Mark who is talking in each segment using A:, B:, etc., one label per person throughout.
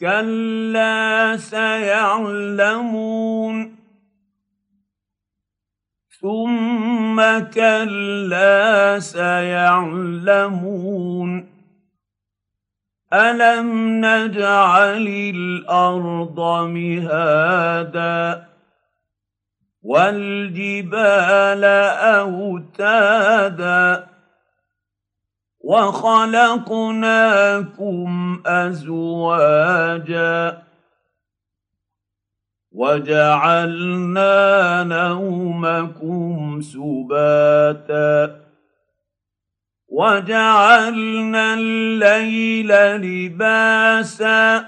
A: كلا سيعلمون ثم كلا سيعلمون الم نجعل الأرض مهادا والجبال اوتادا وخلقناكم أزواجا وجعلنا نومكم سباتا وجعلنا الليل لباسا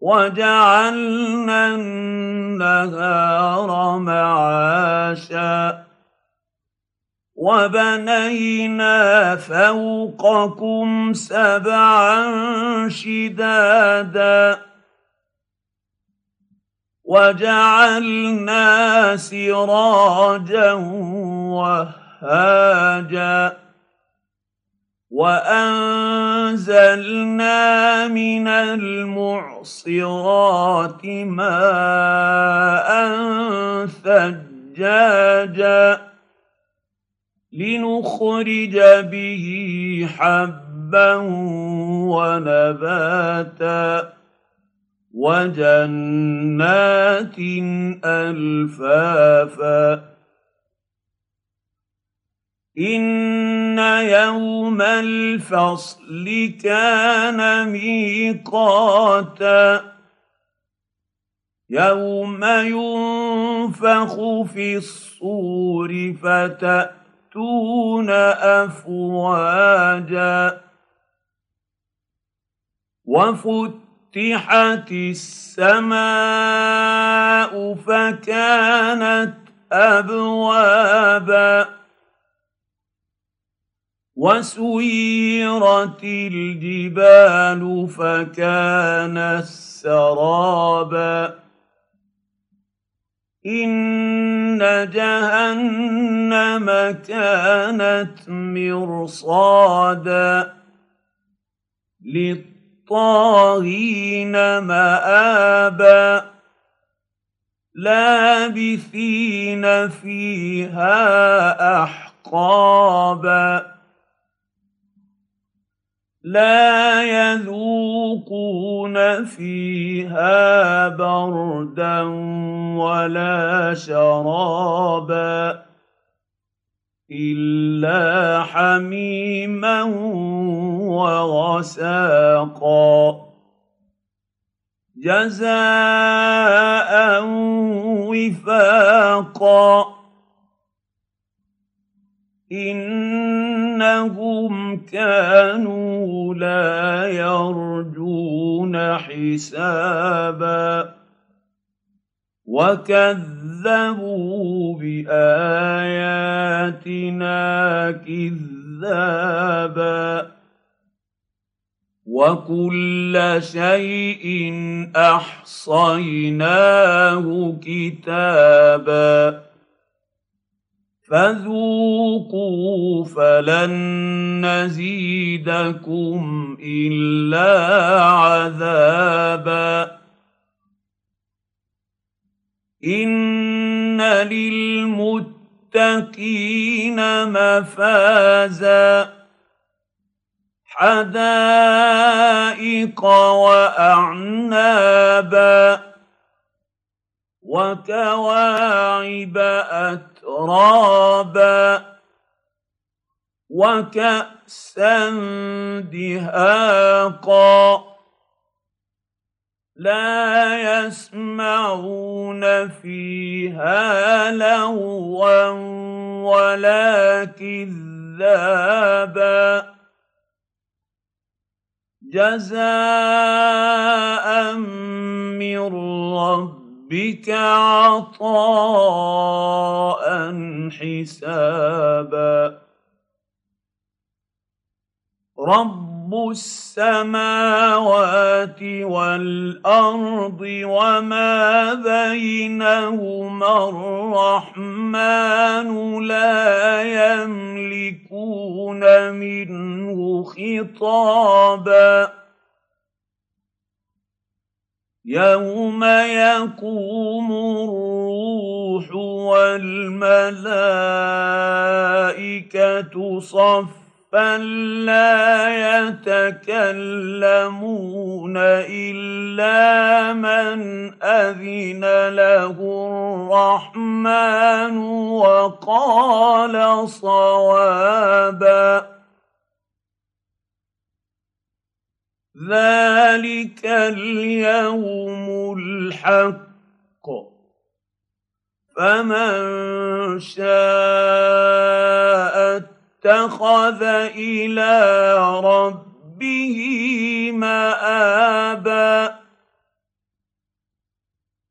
A: وجعلنا النهار معاشا وبنينا فوقكم سبعا شدادا وجعلنا سراجا وهاجا وأنزلنا من المعصرات ماء ثجاجا لنخرج به حبا ونباتا وجنات ألفافا. إن يوم الفصل كان ميقاتا. يوم ينفخ في الصور فتاتون أفواجا وفتحت السماء فكانت أبوابا وسيرت الجبال فكانت سرابا إن جهنم كانت مرصادا للطاغين مآبا لابثين فيها أحقابا لا يذوقون فيها بردا ولا شرابا إلا حميما وغساقا. جزاء وفاقا. إنهم كانوا لا يرجون حسابا وكذبوا بآياتنا كذابا وكل شيء أحصيناه كتابا فذوقوا فلن نزيدكم إلا عذابا. إن للمتقين مفازا. حدائق وأعنابا. وكواعب أترابا وكأسا دهاقا لا يسمعون فيها لغوا ولا كذابا جزاء من رب ربك عطاء حسابا. رب السماوات والأرض وما بينهما الرحمن لا يملكون منه خطابا. يوم يقوم الروح والملائكه صفا لا يتكلمون الا من اذن له الرحمن وقال صوابا ذلك اليوم الحق فمن شاء اتخذ إلى ربه مابا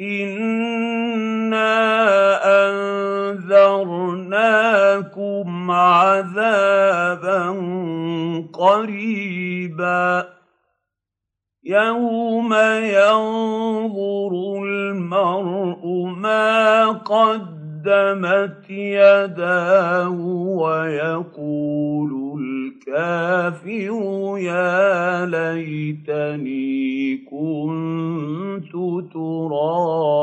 A: انا انذرناكم عذابا قريبا يوم ينظر المرء ما قدمت يداه ويقول الكافر يا ليتني كنت تراب